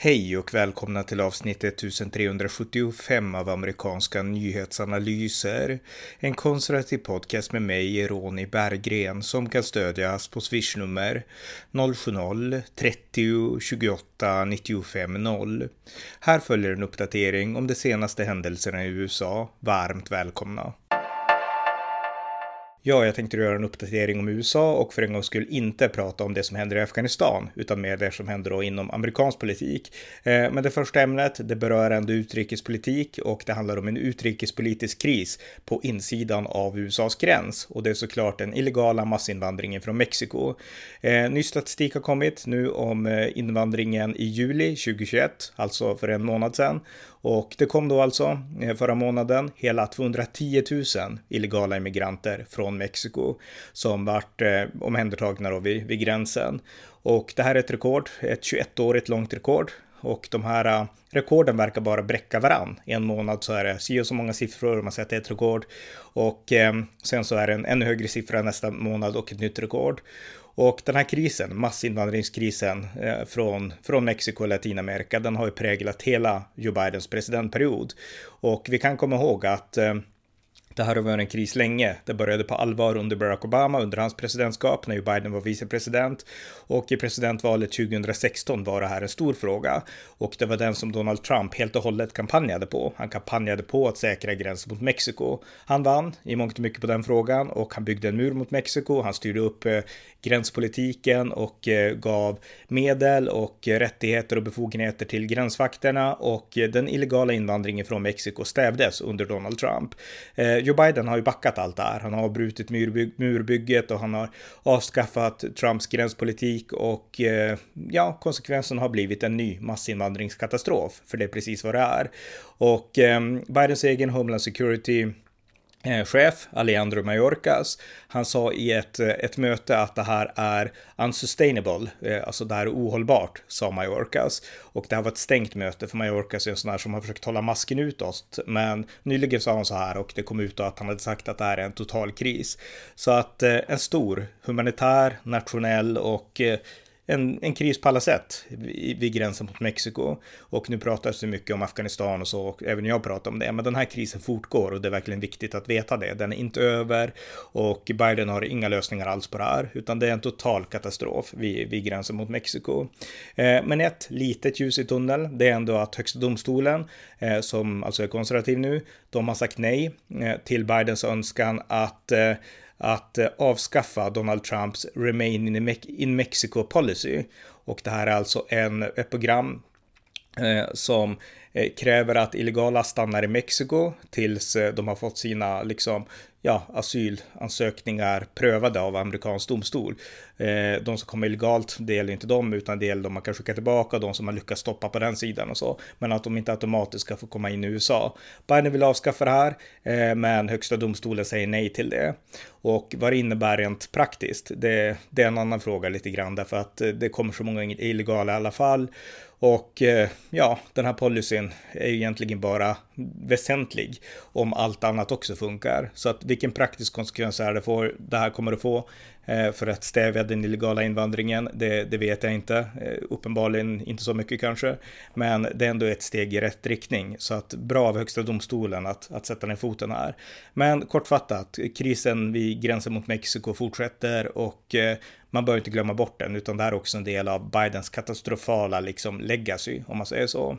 Hej och välkomna till avsnitt 1375 av amerikanska nyhetsanalyser. En konservativ podcast med mig, Ronny Berggren, som kan stödjas på swishnummer 070-30 28 95 0. Här följer en uppdatering om de senaste händelserna i USA. Varmt välkomna! Ja, jag tänkte göra en uppdatering om USA och för en gångs skull inte prata om det som händer i Afghanistan, utan mer det som händer då inom amerikansk politik. Eh, men det första ämnet, det berör ändå utrikespolitik och det handlar om en utrikespolitisk kris på insidan av USAs gräns. Och det är såklart den illegala massinvandringen från Mexiko. Eh, ny statistik har kommit nu om eh, invandringen i juli 2021, alltså för en månad sedan. Och det kom då alltså eh, förra månaden hela 210 000 illegala immigranter från Mexiko som vart eh, omhändertagna då vid, vid gränsen. Och det här är ett rekord, ett 21-årigt långt rekord. Och de här eh, rekorden verkar bara bräcka varann. En månad så är det si och så många siffror, man säger att det är ett rekord. Och eh, sen så är det en ännu högre siffra nästa månad och ett nytt rekord. Och den här krisen, massinvandringskrisen eh, från, från Mexiko och Latinamerika, den har ju präglat hela Joe Bidens presidentperiod. Och vi kan komma ihåg att eh, det här har varit en kris länge. Det började på allvar under Barack Obama, under hans presidentskap, när Biden var vicepresident. Och i presidentvalet 2016 var det här en stor fråga. Och det var den som Donald Trump helt och hållet kampanjade på. Han kampanjade på att säkra gränsen mot Mexiko. Han vann i mångt och mycket på den frågan och han byggde en mur mot Mexiko. Han styrde upp eh, gränspolitiken och eh, gav medel och rättigheter och befogenheter till gränsvakterna och eh, den illegala invandringen från Mexiko stävdes under Donald Trump. Eh, Joe Biden har ju backat allt det här. Han har avbrutit murbyg murbygget och han har avskaffat Trumps gränspolitik och eh, ja, konsekvensen har blivit en ny massinvandringskatastrof, för det är precis vad det är. Och ehm, Bidens egen Homeland Security Eh, chef, Alejandro Mayorkas, han sa i ett, eh, ett möte att det här är unsustainable, eh, alltså det här är ohållbart, sa Mayorkas. Och det här var ett stängt möte, för Mayorkas är en sån här som har försökt hålla masken utåt. Men nyligen sa han så här och det kom ut att han hade sagt att det här är en total kris. Så att en stor humanitär, nationell och en, en kris på alla sätt vid gränsen mot Mexiko. Och nu pratas det mycket om Afghanistan och så, och även jag pratar om det. Men den här krisen fortgår och det är verkligen viktigt att veta det. Den är inte över och Biden har inga lösningar alls på det här, utan det är en total katastrof vid, vid gränsen mot Mexiko. Eh, men ett litet ljus i tunneln, det är ändå att högsta domstolen, eh, som alltså är konservativ nu, de har sagt nej eh, till Bidens önskan att eh, att eh, avskaffa Donald Trumps Remain in, Mexico policy. Och det här är alltså en, ett program eh, som Eh, kräver att illegala stannar i Mexiko tills eh, de har fått sina liksom, ja, asylansökningar prövade av amerikansk domstol. Eh, de som kommer illegalt, det gäller inte dem, utan det gäller de man kan skicka tillbaka, de som man lyckas stoppa på den sidan och så. Men att de inte automatiskt ska få komma in i USA. Biden vill avskaffa det här, men högsta domstolen säger nej till det. Och vad det innebär rent praktiskt, det, det är en annan fråga lite grann, därför att det kommer så många illegala i alla fall. Och eh, ja, den här policyn är ju egentligen bara väsentlig om allt annat också funkar. Så att vilken praktisk konsekvens är det, får, det här kommer att få eh, för att stävja den illegala invandringen. Det, det, vet jag inte, eh, uppenbarligen inte så mycket kanske, men det är ändå ett steg i rätt riktning. Så att bra av Högsta domstolen att, att sätta ner foten här. Men kortfattat, krisen vid gränsen mot Mexiko fortsätter och man bör inte glömma bort den, utan det här är också en del av Bidens katastrofala liksom legacy, om man säger så.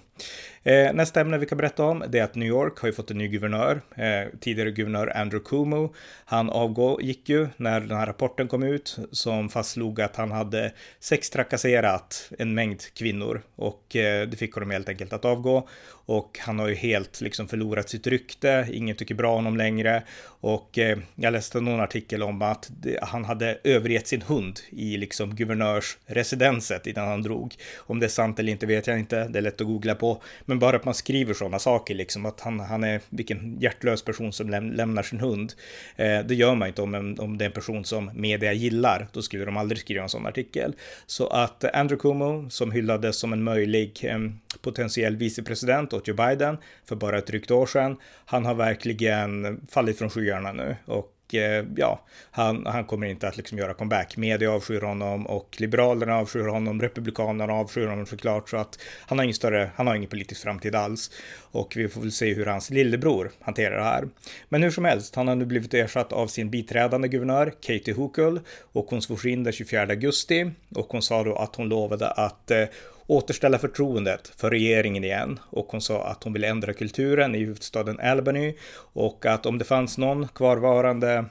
Eh, nästa ämne vi kan berätta om det är att New York har ju fått en ny guvernör, eh, tidigare guvernör Andrew Cuomo. Han avgick ju när den här rapporten kom ut som fastslog att han hade sextrakasserat en mängd kvinnor och eh, det fick honom helt enkelt att avgå. Och han har ju helt liksom förlorat sitt rykte, ingen tycker bra om honom längre. Och eh, jag läste någon artikel om att det, han hade övergett sin hund i liksom guvernörsresidenset innan han drog. Om det är sant eller inte vet jag inte, det är lätt att googla på. Men bara att man skriver sådana saker, liksom att han, han är vilken hjärtlös person som läm lämnar sin hund. Eh, det gör man inte om, om det är en person som media gillar, då skulle de aldrig skriva en sån artikel. Så att Andrew Cuomo, som hyllades som en möjlig eh, potentiell vicepresident åt Joe Biden för bara ett drygt år sedan, han har verkligen fallit från skyarna nu och och eh, ja, han, han kommer inte att liksom göra comeback. Media avskyr honom och Liberalerna avskyr honom, Republikanerna avskyr honom såklart, så att han har ingen större, han har ingen politisk framtid alls. Och vi får väl se hur hans lillebror hanterar det här. Men hur som helst, han har nu blivit ersatt av sin biträdande guvernör Katie Hochul och hon svors in den 24 augusti och hon sa då att hon lovade att eh, återställa förtroendet för regeringen igen. Och hon sa att hon vill ändra kulturen i huvudstaden Albany. Och att om det fanns någon kvarvarande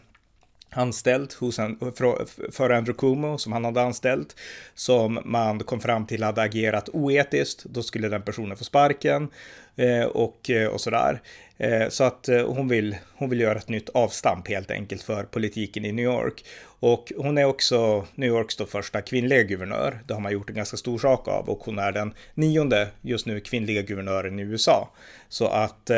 anställd hos en, för Andrew Cuomo som han hade anställt som man kom fram till hade agerat oetiskt, då skulle den personen få sparken. Eh, och, eh, och sådär. Eh, så att hon vill, hon vill göra ett nytt avstamp helt enkelt för politiken i New York. Och hon är också New Yorks då första kvinnliga guvernör. Det har man gjort en ganska stor sak av och hon är den nionde just nu kvinnliga guvernören i USA. Så att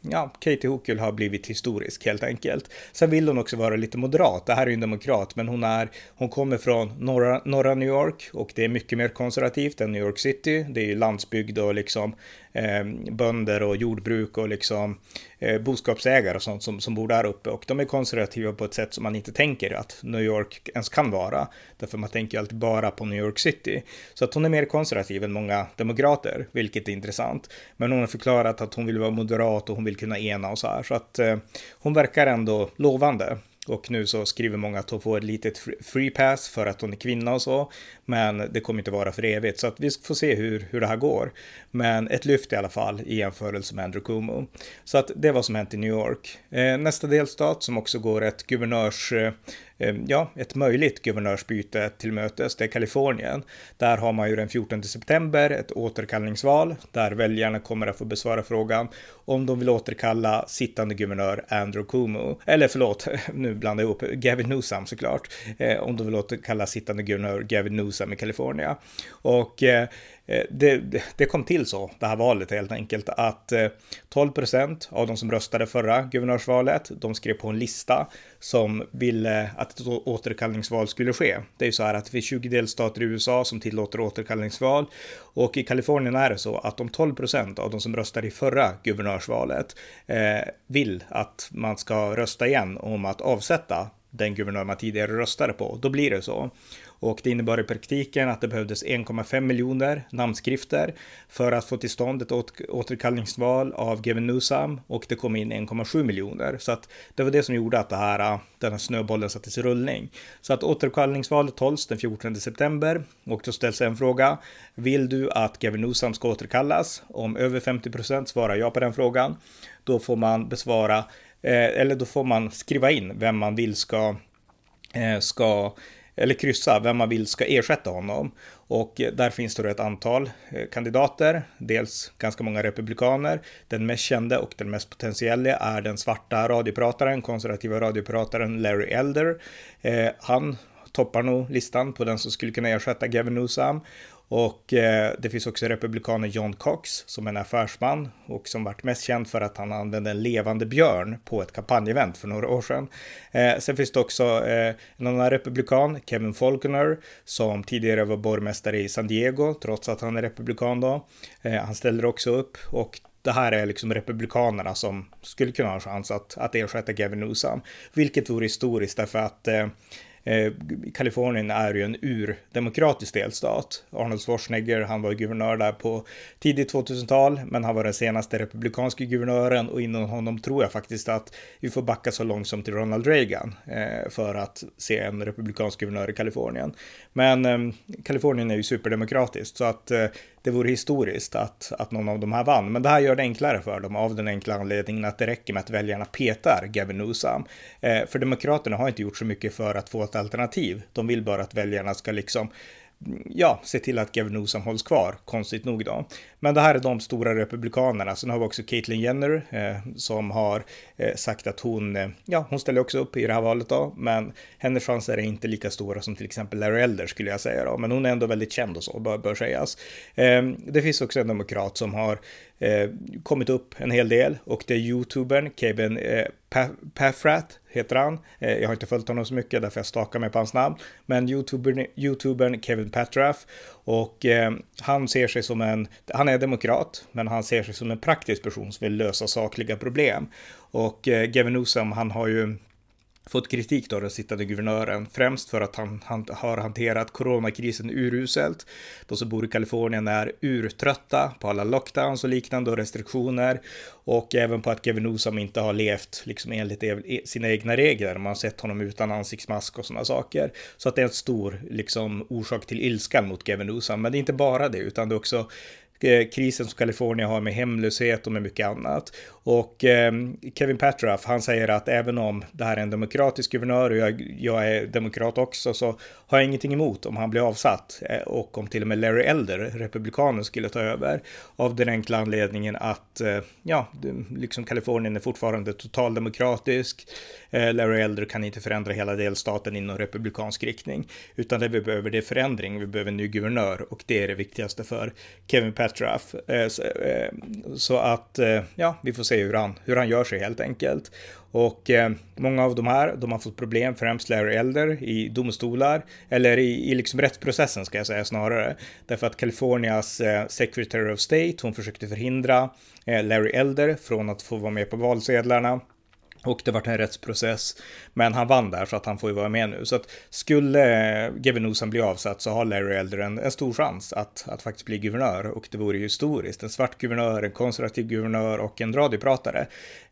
ja, Katie Hochul har blivit historisk helt enkelt. Sen vill hon också vara lite moderat. Det här är ju en demokrat, men hon är. Hon kommer från norra, norra New York och det är mycket mer konservativt än New York City. Det är ju landsbygd och liksom eh, bönder och jordbruk och liksom eh, boskapsägare och sånt som, som bor där uppe och de är konservativa på ett sätt som man inte tänker att New York ens kan vara. Därför man tänker alltid bara på New York City. Så att hon är mer konservativ än många demokrater, vilket är intressant. Men hon har förklarat att hon vill vara moderat och hon vill kunna ena och så här. Så att eh, hon verkar ändå lovande. Och nu så skriver många att hon får ett litet free pass för att hon är kvinna och så. Men det kommer inte vara för evigt, så att vi får se hur, hur det här går. Men ett lyft i alla fall i jämförelse med Andrew Cuomo. Så att det var som hänt i New York. Eh, nästa delstat som också går ett guvernörs eh, Ehm, ja, ett möjligt guvernörsbyte till mötes, det är Kalifornien. Där har man ju den 14 september ett återkallningsval där väljarna kommer att få besvara frågan om de vill återkalla sittande guvernör Andrew Cuomo, eller förlåt, nu blandar jag ihop, Gavin Newsom såklart, eh, om de vill återkalla sittande guvernör Gavin Newsom i Kalifornien. Och eh, Eh, Eh, det, det, kom till så, det här valet helt enkelt, att eh, 12 procent av de som röstade förra guvernörsvalet, de skrev på en lista som ville att ett återkallningsval skulle ske. Det är ju så här att det finns 20 delstater i USA som tillåter återkallningsval och i Kalifornien är det så att om 12 procent av de som röstade i förra guvernörsvalet eh, vill att man ska rösta igen om att avsätta den guvernör man tidigare röstade på, då blir det så. Och det innebar i praktiken att det behövdes 1,5 miljoner namnskrifter för att få till stånd ett återkallningsval av Gavin Newsom och det kom in 1,7 miljoner. Så att det var det som gjorde att det här, äh, den här snöbollen sattes i rullning. Så att återkallningsvalet hålls den 14 september och då ställs en fråga. Vill du att Gavin Newsom ska återkallas? Om över 50 procent svarar ja på den frågan, då får man besvara Eh, eller då får man skriva in vem man vill ska eh, ska eller kryssa vem man vill ska ersätta honom. Och där finns det då ett antal eh, kandidater, dels ganska många republikaner. Den mest kände och den mest potentiella är den svarta radioprataren, konservativa radioprataren Larry Elder. Eh, han toppar nog listan på den som skulle kunna ersätta Gavin Newsom. Och eh, det finns också republikanen John Cox som är en affärsman och som varit mest känd för att han använde en levande björn på ett kampanjevent för några år sedan. Eh, sen finns det också eh, en annan republikan, Kevin Faulconer, som tidigare var borgmästare i San Diego, trots att han är republikan då. Eh, han ställer också upp och det här är liksom republikanerna som skulle kunna ha en chans att, att ersätta Gavin Newsom, vilket vore historiskt därför att eh, Eh, Kalifornien är ju en urdemokratisk delstat. Arnold Schwarzenegger, han var guvernör där på tidigt 2000-tal, men han var den senaste republikanska guvernören och inom honom tror jag faktiskt att vi får backa så långt som till Ronald Reagan eh, för att se en republikansk guvernör i Kalifornien. Men eh, Kalifornien är ju superdemokratiskt så att eh, det vore historiskt att, att någon av de här vann. Men det här gör det enklare för dem av den enkla anledningen att det räcker med att väljarna petar Gavin Newsom. Eh, för Demokraterna har inte gjort så mycket för att få ett alternativ. De vill bara att väljarna ska liksom ja, se till att Gavin Newsom hålls kvar, konstigt nog då. Men det här är de stora republikanerna. Sen har vi också Caitlyn Jenner eh, som har eh, sagt att hon, eh, ja, hon ställer också upp i det här valet då, men hennes chanser är inte lika stora som till exempel Larry Elder skulle jag säga då, men hon är ändå väldigt känd och så, bör, bör sägas. Eh, det finns också en demokrat som har eh, kommit upp en hel del och det är youtubern Kevin eh, Paffrat heter han. Eh, jag har inte följt honom så mycket därför jag stakar mig på hans namn. Men youtubern, youtubern Kevin Patraff och eh, han ser sig som en, han är demokrat, men han ser sig som en praktisk person som vill lösa sakliga problem. Och eh, Gavin Newsom, han har ju fått kritik då, den sittande guvernören, främst för att han, han har hanterat coronakrisen uruselt. De som bor i Kalifornien är urtrötta på alla lockdowns och liknande och restriktioner och även på att Gavin Newsom inte har levt liksom enligt e-, sina egna regler. Man har sett honom utan ansiktsmask och sådana saker. Så att det är en stor liksom orsak till ilskan mot Gavin Newsom. Men det är inte bara det, utan det är också Eh, krisen som Kalifornien har med hemlöshet och med mycket annat. Och eh, Kevin Patraff, han säger att även om det här är en demokratisk guvernör och jag, jag, är demokrat också så har jag ingenting emot om han blir avsatt eh, och om till och med Larry Elder, republikanen, skulle ta över av den enkla anledningen att eh, ja, liksom Kalifornien är fortfarande totaldemokratisk. Eh, Larry Elder kan inte förändra hela delstaten i någon republikansk riktning, utan det vi behöver det är förändring. Vi behöver en ny guvernör och det är det viktigaste för Kevin Patraff Eh, så, eh, så att ja, vi får se hur han, hur han gör sig helt enkelt. Och eh, många av de här, de har fått problem, främst Larry Elder, i domstolar, eller i, i liksom rättsprocessen ska jag säga snarare. Därför att Californias eh, Secretary of State, hon försökte förhindra eh, Larry Elder från att få vara med på valsedlarna. Och det vart en rättsprocess. Men han vann där så att han får ju vara med nu. Så att skulle Gavin Newsom bli avsatt så har Larry Elder en, en, stor chans att, att faktiskt bli guvernör. Och det vore ju historiskt. En svart guvernör, en konservativ guvernör och en radiopratare.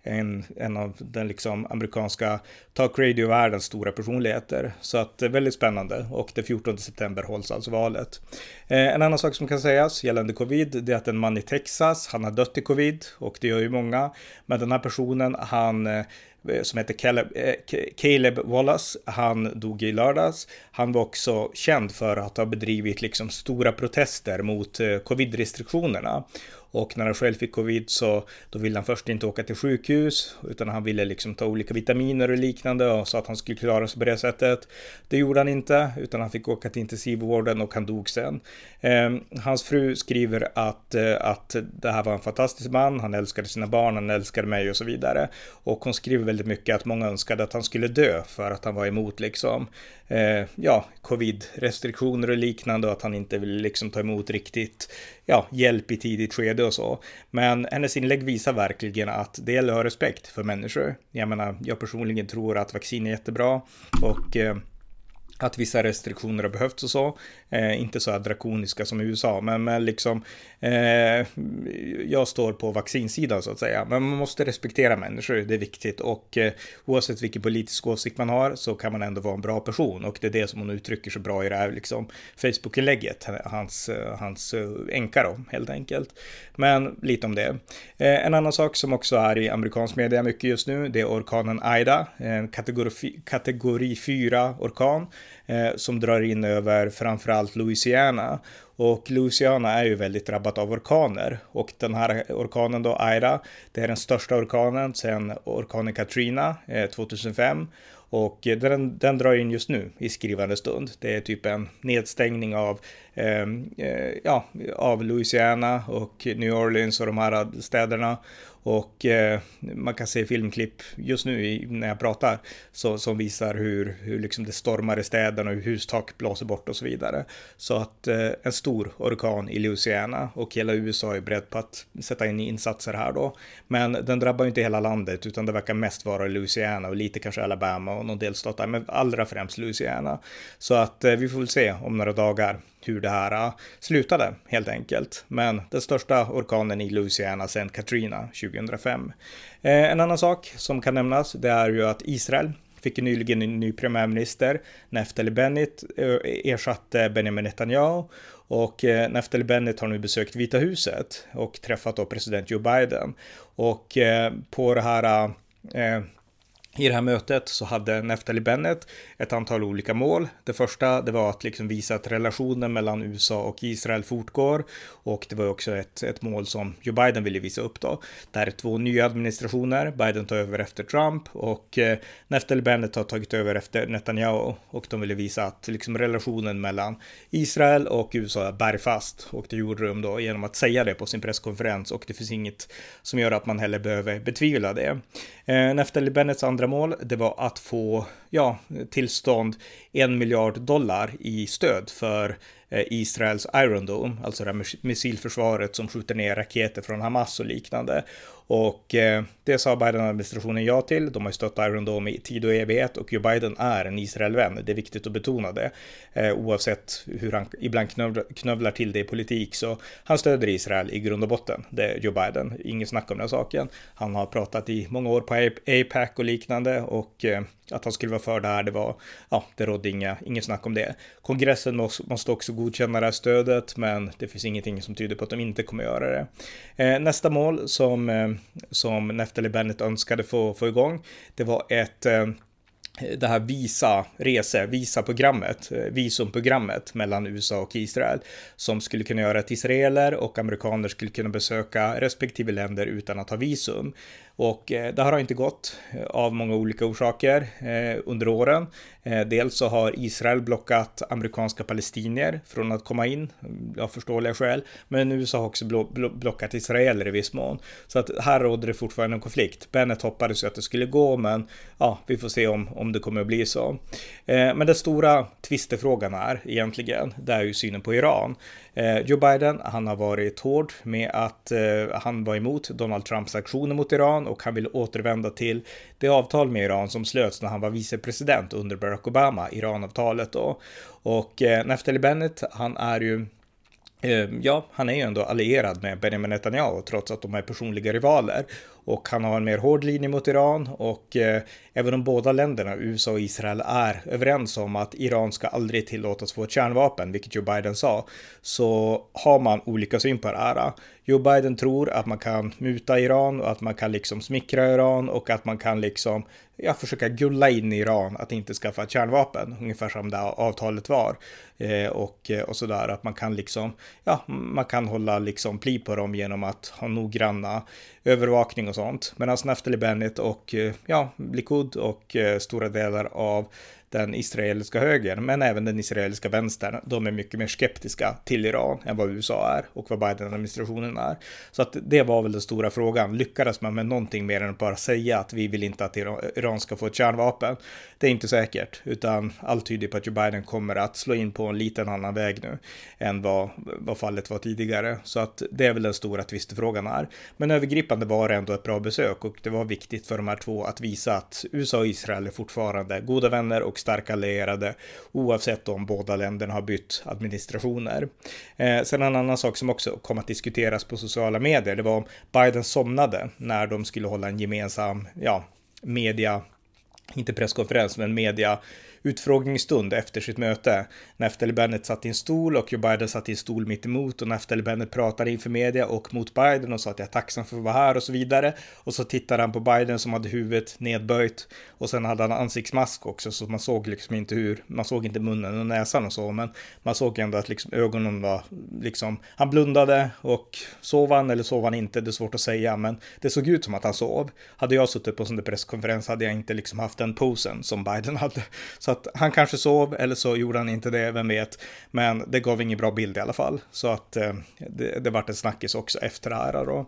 En, en av den liksom amerikanska talk radio-världens stora personligheter. Så att det är väldigt spännande. Och den 14 september hålls alltså valet. Eh, en annan sak som kan sägas gällande covid, det är att en man i Texas, han har dött i covid och det gör ju många. Men den här personen, han eh, som heter Caleb, eh, Caleb Wallace. Han dog i lördags. Han var också känd för att ha bedrivit liksom stora protester mot eh, covid-restriktionerna. Och när han själv fick covid så då ville han först inte åka till sjukhus utan han ville liksom ta olika vitaminer och liknande och så att han skulle klara sig på det sättet. Det gjorde han inte utan han fick åka till intensivvården och han dog sen. Eh, hans fru skriver att, eh, att det här var en fantastisk man, han älskade sina barn, han älskade mig och så vidare. Och hon skriver väldigt mycket att många önskade att han skulle dö för att han var emot liksom eh, ja, covid-restriktioner och liknande och att han inte vill liksom ta emot riktigt ja, hjälp i tidigt skede och så. Men hennes inlägg visar verkligen att det gäller att ha respekt för människor. Jag menar, jag personligen tror att vaccin är jättebra och eh, att vissa restriktioner har behövts och så. Eh, inte så här drakoniska som i USA, men, men liksom eh, jag står på vaccinsidan så att säga. Men man måste respektera människor, det är viktigt och eh, oavsett vilken politisk åsikt man har så kan man ändå vara en bra person och det är det som hon uttrycker så bra i det här liksom Facebook-inlägget, hans, hans eh, änka då helt enkelt. Men lite om det. Eh, en annan sak som också är i amerikansk media mycket just nu, det är orkanen Ida. en kategori, kategori 4 orkan Eh, som drar in över framförallt Louisiana. Och Louisiana är ju väldigt drabbat av orkaner och den här orkanen då, Ida, det är den största orkanen sedan orkanen Katrina eh, 2005 och den, den drar in just nu i skrivande stund. Det är typ en nedstängning av, eh, eh ja, av Louisiana och New Orleans och de här städerna. Och eh, man kan se filmklipp just nu i, när jag pratar så, som visar hur, hur liksom det stormar i städerna och hur hustak blåser bort och så vidare. Så att eh, en stor orkan i Louisiana och hela USA är beredd på att sätta in insatser här då. Men den drabbar ju inte hela landet utan det verkar mest vara Louisiana och lite kanske Alabama och någon delstat där, men allra främst Louisiana. Så att eh, vi får väl se om några dagar hur det här äh, slutade helt enkelt. Men den största orkanen i Louisiana sedan Katrina 2005. Eh, en annan sak som kan nämnas det är ju att Israel fick nyligen en ny premiärminister. Naftali Bennett eh, ersatte Benjamin Netanyahu och eh, Naftali Bennett har nu besökt Vita huset och träffat då president Joe Biden. Och eh, på det här äh, i det här mötet så hade Neftali Bennett ett antal olika mål. Det första det var att liksom visa att relationen mellan USA och Israel fortgår och det var också ett, ett mål som Joe Biden ville visa upp då. Det här är två nya administrationer. Biden tar över efter Trump och eh, Neftali Bennett har tagit över efter Netanyahu och de ville visa att liksom relationen mellan Israel och USA är bergfast och det gjorde de då genom att säga det på sin presskonferens och det finns inget som gör att man heller behöver betvivla det. Eh, Naftali Bennets andra mål, det var att få ja, tillstånd en miljard dollar i stöd för eh, Israels Iron Dome, alltså det här missilförsvaret som skjuter ner raketer från Hamas och liknande. Och eh, det sa Biden-administrationen ja till. De har stött Iron Dome i tid och evighet och Joe Biden är en Israelvän. Det är viktigt att betona det. Eh, oavsett hur han ibland knövlar, till det i politik så han stöder Israel i grund och botten. Det är Joe Biden. Inget snack om den saken. Han har pratat i många år på APAC och liknande och eh, att han skulle vara för det här, det var, ja, det rådde inga, inget snack om det. Kongressen måste, också godkänna det här stödet, men det finns ingenting som tyder på att de inte kommer göra det. Eh, nästa mål som, eh, som Neftali Bennett önskade få, få igång, det var ett eh, det här Visa rese, Visa-programmet, eh, visumprogrammet mellan USA och Israel som skulle kunna göra att israeler och amerikaner skulle kunna besöka respektive länder utan att ha visum. Och eh, det här har inte gått eh, av många olika orsaker eh, under åren. Dels så har Israel blockat amerikanska palestinier från att komma in, mm, av förståeliga skäl. Men USA har också blockat israeler i viss mån. Så att här råder det fortfarande en konflikt. Bennett hoppades ju att det skulle gå, men ja, vi får se om, om det kommer att bli så. Men den stora tvistefrågan är egentligen, det är ju synen på Iran. Eh, Joe Biden, han har varit hård med att eh, han var emot Donald Trumps aktioner mot Iran och han vill återvända till det avtal med Iran som slöts när han var vicepresident under Barack Obama, Iranavtalet då. Och eh, Naftali Bennett, han är ju eh, Ja, han är ju ändå allierad med Benjamin Netanyahu trots att de är personliga rivaler och han har en mer hård linje mot Iran och eh, även om båda länderna, USA och Israel, är överens om att Iran ska aldrig tillåtas få ett kärnvapen, vilket Joe Biden sa, så har man olika syn på det här. Joe Biden tror att man kan muta Iran och att man kan liksom smickra Iran och att man kan liksom ja, försöka gulla in i Iran att inte skaffa ett kärnvapen, ungefär som det avtalet var. Eh, och, eh, och sådär, att man kan liksom, ja, man kan hålla liksom pli på dem genom att ha noggranna övervakning och sånt. Medan Naftali Bennett och eh, ja, Likud och eh, stora delar av den israeliska högern, men även den israeliska vänstern, de är mycket mer skeptiska till Iran än vad USA är och vad Biden-administrationen är. Så att det var väl den stora frågan. Lyckades man med någonting mer än att bara säga att vi vill inte att Iran ska få ett kärnvapen? Det är inte säkert, utan allt tyder på att Joe Biden kommer att slå in på en liten annan väg nu än vad, vad fallet var tidigare. Så att det är väl den stora tvistefrågan här. Men övergripande var det ändå ett bra besök och det var viktigt för de här två att visa att USA och Israel är fortfarande goda vänner och starka allierade oavsett om båda länderna har bytt administrationer. Eh, sen en annan sak som också kom att diskuteras på sociala medier, det var om Biden somnade när de skulle hålla en gemensam, ja, media inte presskonferens, men media utfrågningsstund efter sitt möte. Naftali Bennett satt i en stol och Joe Biden satt i en stol mitt emot och Naftali Bennett pratade inför media och mot Biden och sa att jag är tacksam för att vara här och så vidare. Och så tittade han på Biden som hade huvudet nedböjt och sen hade han ansiktsmask också så man såg liksom inte hur, man såg inte munnen och näsan och så, men man såg ändå att liksom ögonen var liksom, han blundade och sov han eller sov han inte, det är svårt att säga, men det såg ut som att han sov. Hade jag suttit på en sån där presskonferens hade jag inte liksom haft den posen som Biden hade. Så att han kanske sov eller så gjorde han inte det, vem vet. Men det gav ingen bra bild i alla fall. Så att eh, det, det vart en snackis också efter det här då.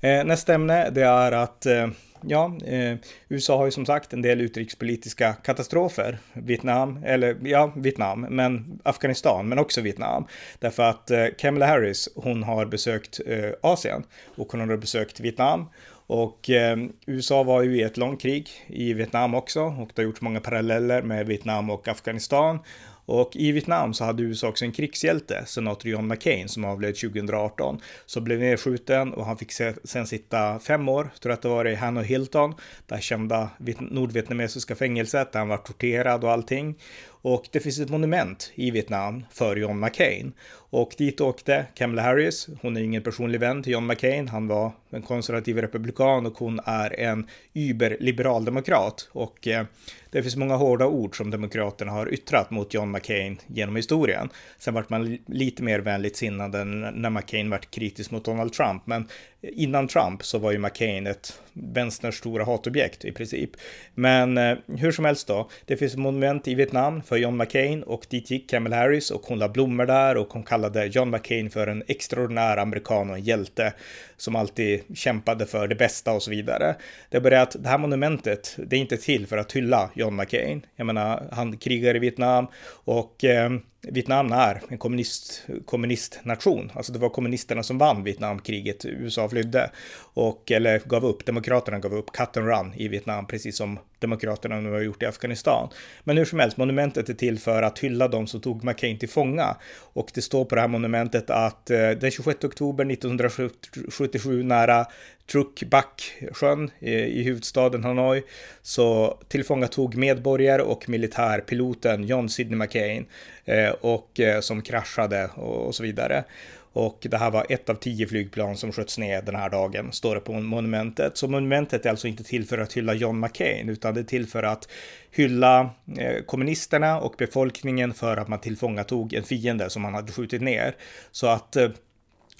Eh, nästa ämne det är att eh, Ja, eh, USA har ju som sagt en del utrikespolitiska katastrofer. Vietnam, eller ja, Vietnam, men Afghanistan, men också Vietnam. Därför att eh, Kamala Harris, hon har besökt eh, Asien och hon har besökt Vietnam och eh, USA var ju i ett långt krig i Vietnam också och det har gjorts många paralleller med Vietnam och Afghanistan. Och i Vietnam så hade USA också en krigshjälte, senator John McCain, som avled 2018. Så blev nedskjuten och han fick sen sitta fem år, tror jag att det var i Hanoi Hilton, det här kända nordvietnamesiska fängelset där han var torterad och allting. Och det finns ett monument i Vietnam för John McCain. Och dit åkte Kamala Harris. Hon är ingen personlig vän till John McCain. Han var en konservativ republikan och hon är en überliberal demokrat. Och eh, det finns många hårda ord som demokraterna har yttrat mot John McCain genom historien. Sen vart man lite mer vänligt sinnad när McCain vart kritisk mot Donald Trump. Men innan Trump så var ju McCain ett vänsterns stora hatobjekt i princip. Men eh, hur som helst då, det finns ett monument i Vietnam för John McCain och dit gick Kamala Harris och hon la blommor där och hon kallade John McCain för en extraordinär amerikan och en hjälte som alltid kämpade för det bästa och så vidare. Det är bara att det här monumentet, det är inte till för att hylla John McCain. Jag menar, han krigar i Vietnam och eh, Vietnam är en kommunist, kommunistnation. Alltså det var kommunisterna som vann Vietnamkriget. USA flydde och, eller gav upp. Demokraterna gav upp cut and run i Vietnam, precis som demokraterna nu har gjort i Afghanistan. Men hur som helst, monumentet är till för att hylla dem som tog McCain till fånga. Och det står på det här monumentet att eh, den 26 oktober 1977 nära Trukbak-sjön i huvudstaden Hanoi så tillfångatog medborgare och militärpiloten John Sidney McCain eh, och eh, som kraschade och så vidare. Och det här var ett av tio flygplan som sköts ner den här dagen, står det på monumentet. Så monumentet är alltså inte till för att hylla John McCain, utan det är till för att hylla eh, kommunisterna och befolkningen för att man tillfångatog en fiende som man hade skjutit ner. Så att eh,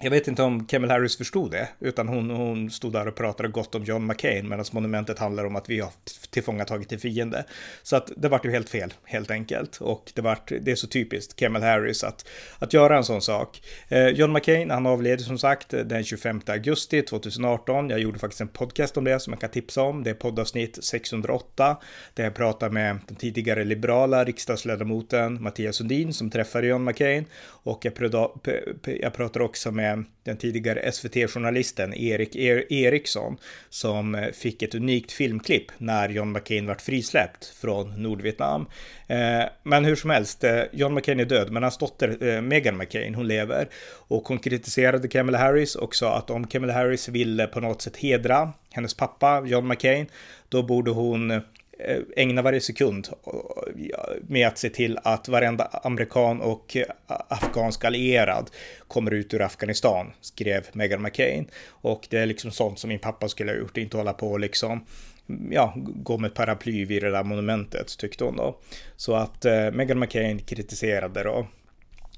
jag vet inte om Kamala Harris förstod det, utan hon, hon stod där och pratade gott om John McCain, medan monumentet handlar om att vi har tillfångatagit en fiende. Så att det vart ju helt fel, helt enkelt. Och det vart, det är så typiskt Kamala Harris att, att göra en sån sak. Eh, John McCain, han avled som sagt den 25 augusti 2018. Jag gjorde faktiskt en podcast om det som jag kan tipsa om. Det är poddavsnitt 608, där jag pratar med den tidigare liberala riksdagsledamoten Mattias Sundin som träffade John McCain. Och jag, jag pratar också med Eh, den tidigare SVT-journalisten Erik er Eriksson som eh, fick ett unikt filmklipp när John McCain vart frisläppt från Nordvietnam. Eh, men hur som helst, John McCain är död, men hans dotter Meghan McCain, hon lever. Och hon kritiserade Kamala Harris och sa att om Kamala Harris ville på något sätt hedra hennes pappa John McCain, då borde hon Eh, ägna varje sekund eh, med att se till att varenda amerikan och eh, afghansk allierad kommer ut ur Afghanistan, skrev Meghan McCain. Och det är liksom sånt som min pappa skulle ha gjort, inte hålla på och liksom ja, gå med paraply vid det där monumentet, tyckte hon då. Så att eh, Meghan McCain kritiserade då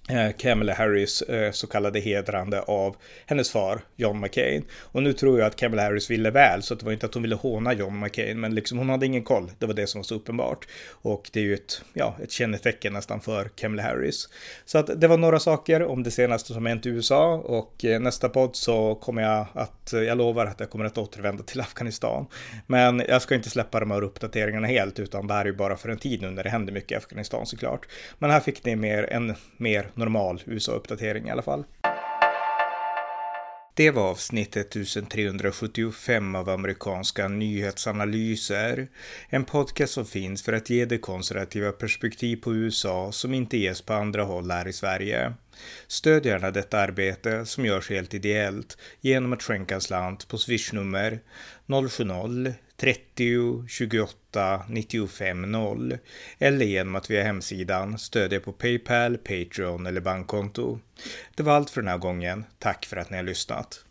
Eh, Kamala Harris eh, så kallade hedrande av hennes far John McCain. Och nu tror jag att Kamala Harris ville väl, så det var inte att hon ville håna John McCain, men liksom hon hade ingen koll. Det var det som var så uppenbart. Och det är ju ett, ja, ett kännetecken nästan för Kamala Harris. Så att det var några saker om det senaste som hänt i USA och eh, nästa podd så kommer jag att, jag lovar att jag kommer att återvända till Afghanistan. Men jag ska inte släppa de här uppdateringarna helt, utan det här är ju bara för en tid nu när det händer mycket i Afghanistan såklart. Men här fick ni mer, en mer normal USA-uppdatering i alla fall. Det var avsnitt 1375 av amerikanska nyhetsanalyser. En podcast som finns för att ge det konservativa perspektiv på USA som inte ges på andra håll här i Sverige. Stöd gärna detta arbete som görs helt ideellt genom att skänka en slant på swishnummer 070 30 28 95 0 eller genom att via hemsidan stödja på Paypal, Patreon eller bankkonto. Det var allt för den här gången. Tack för att ni har lyssnat.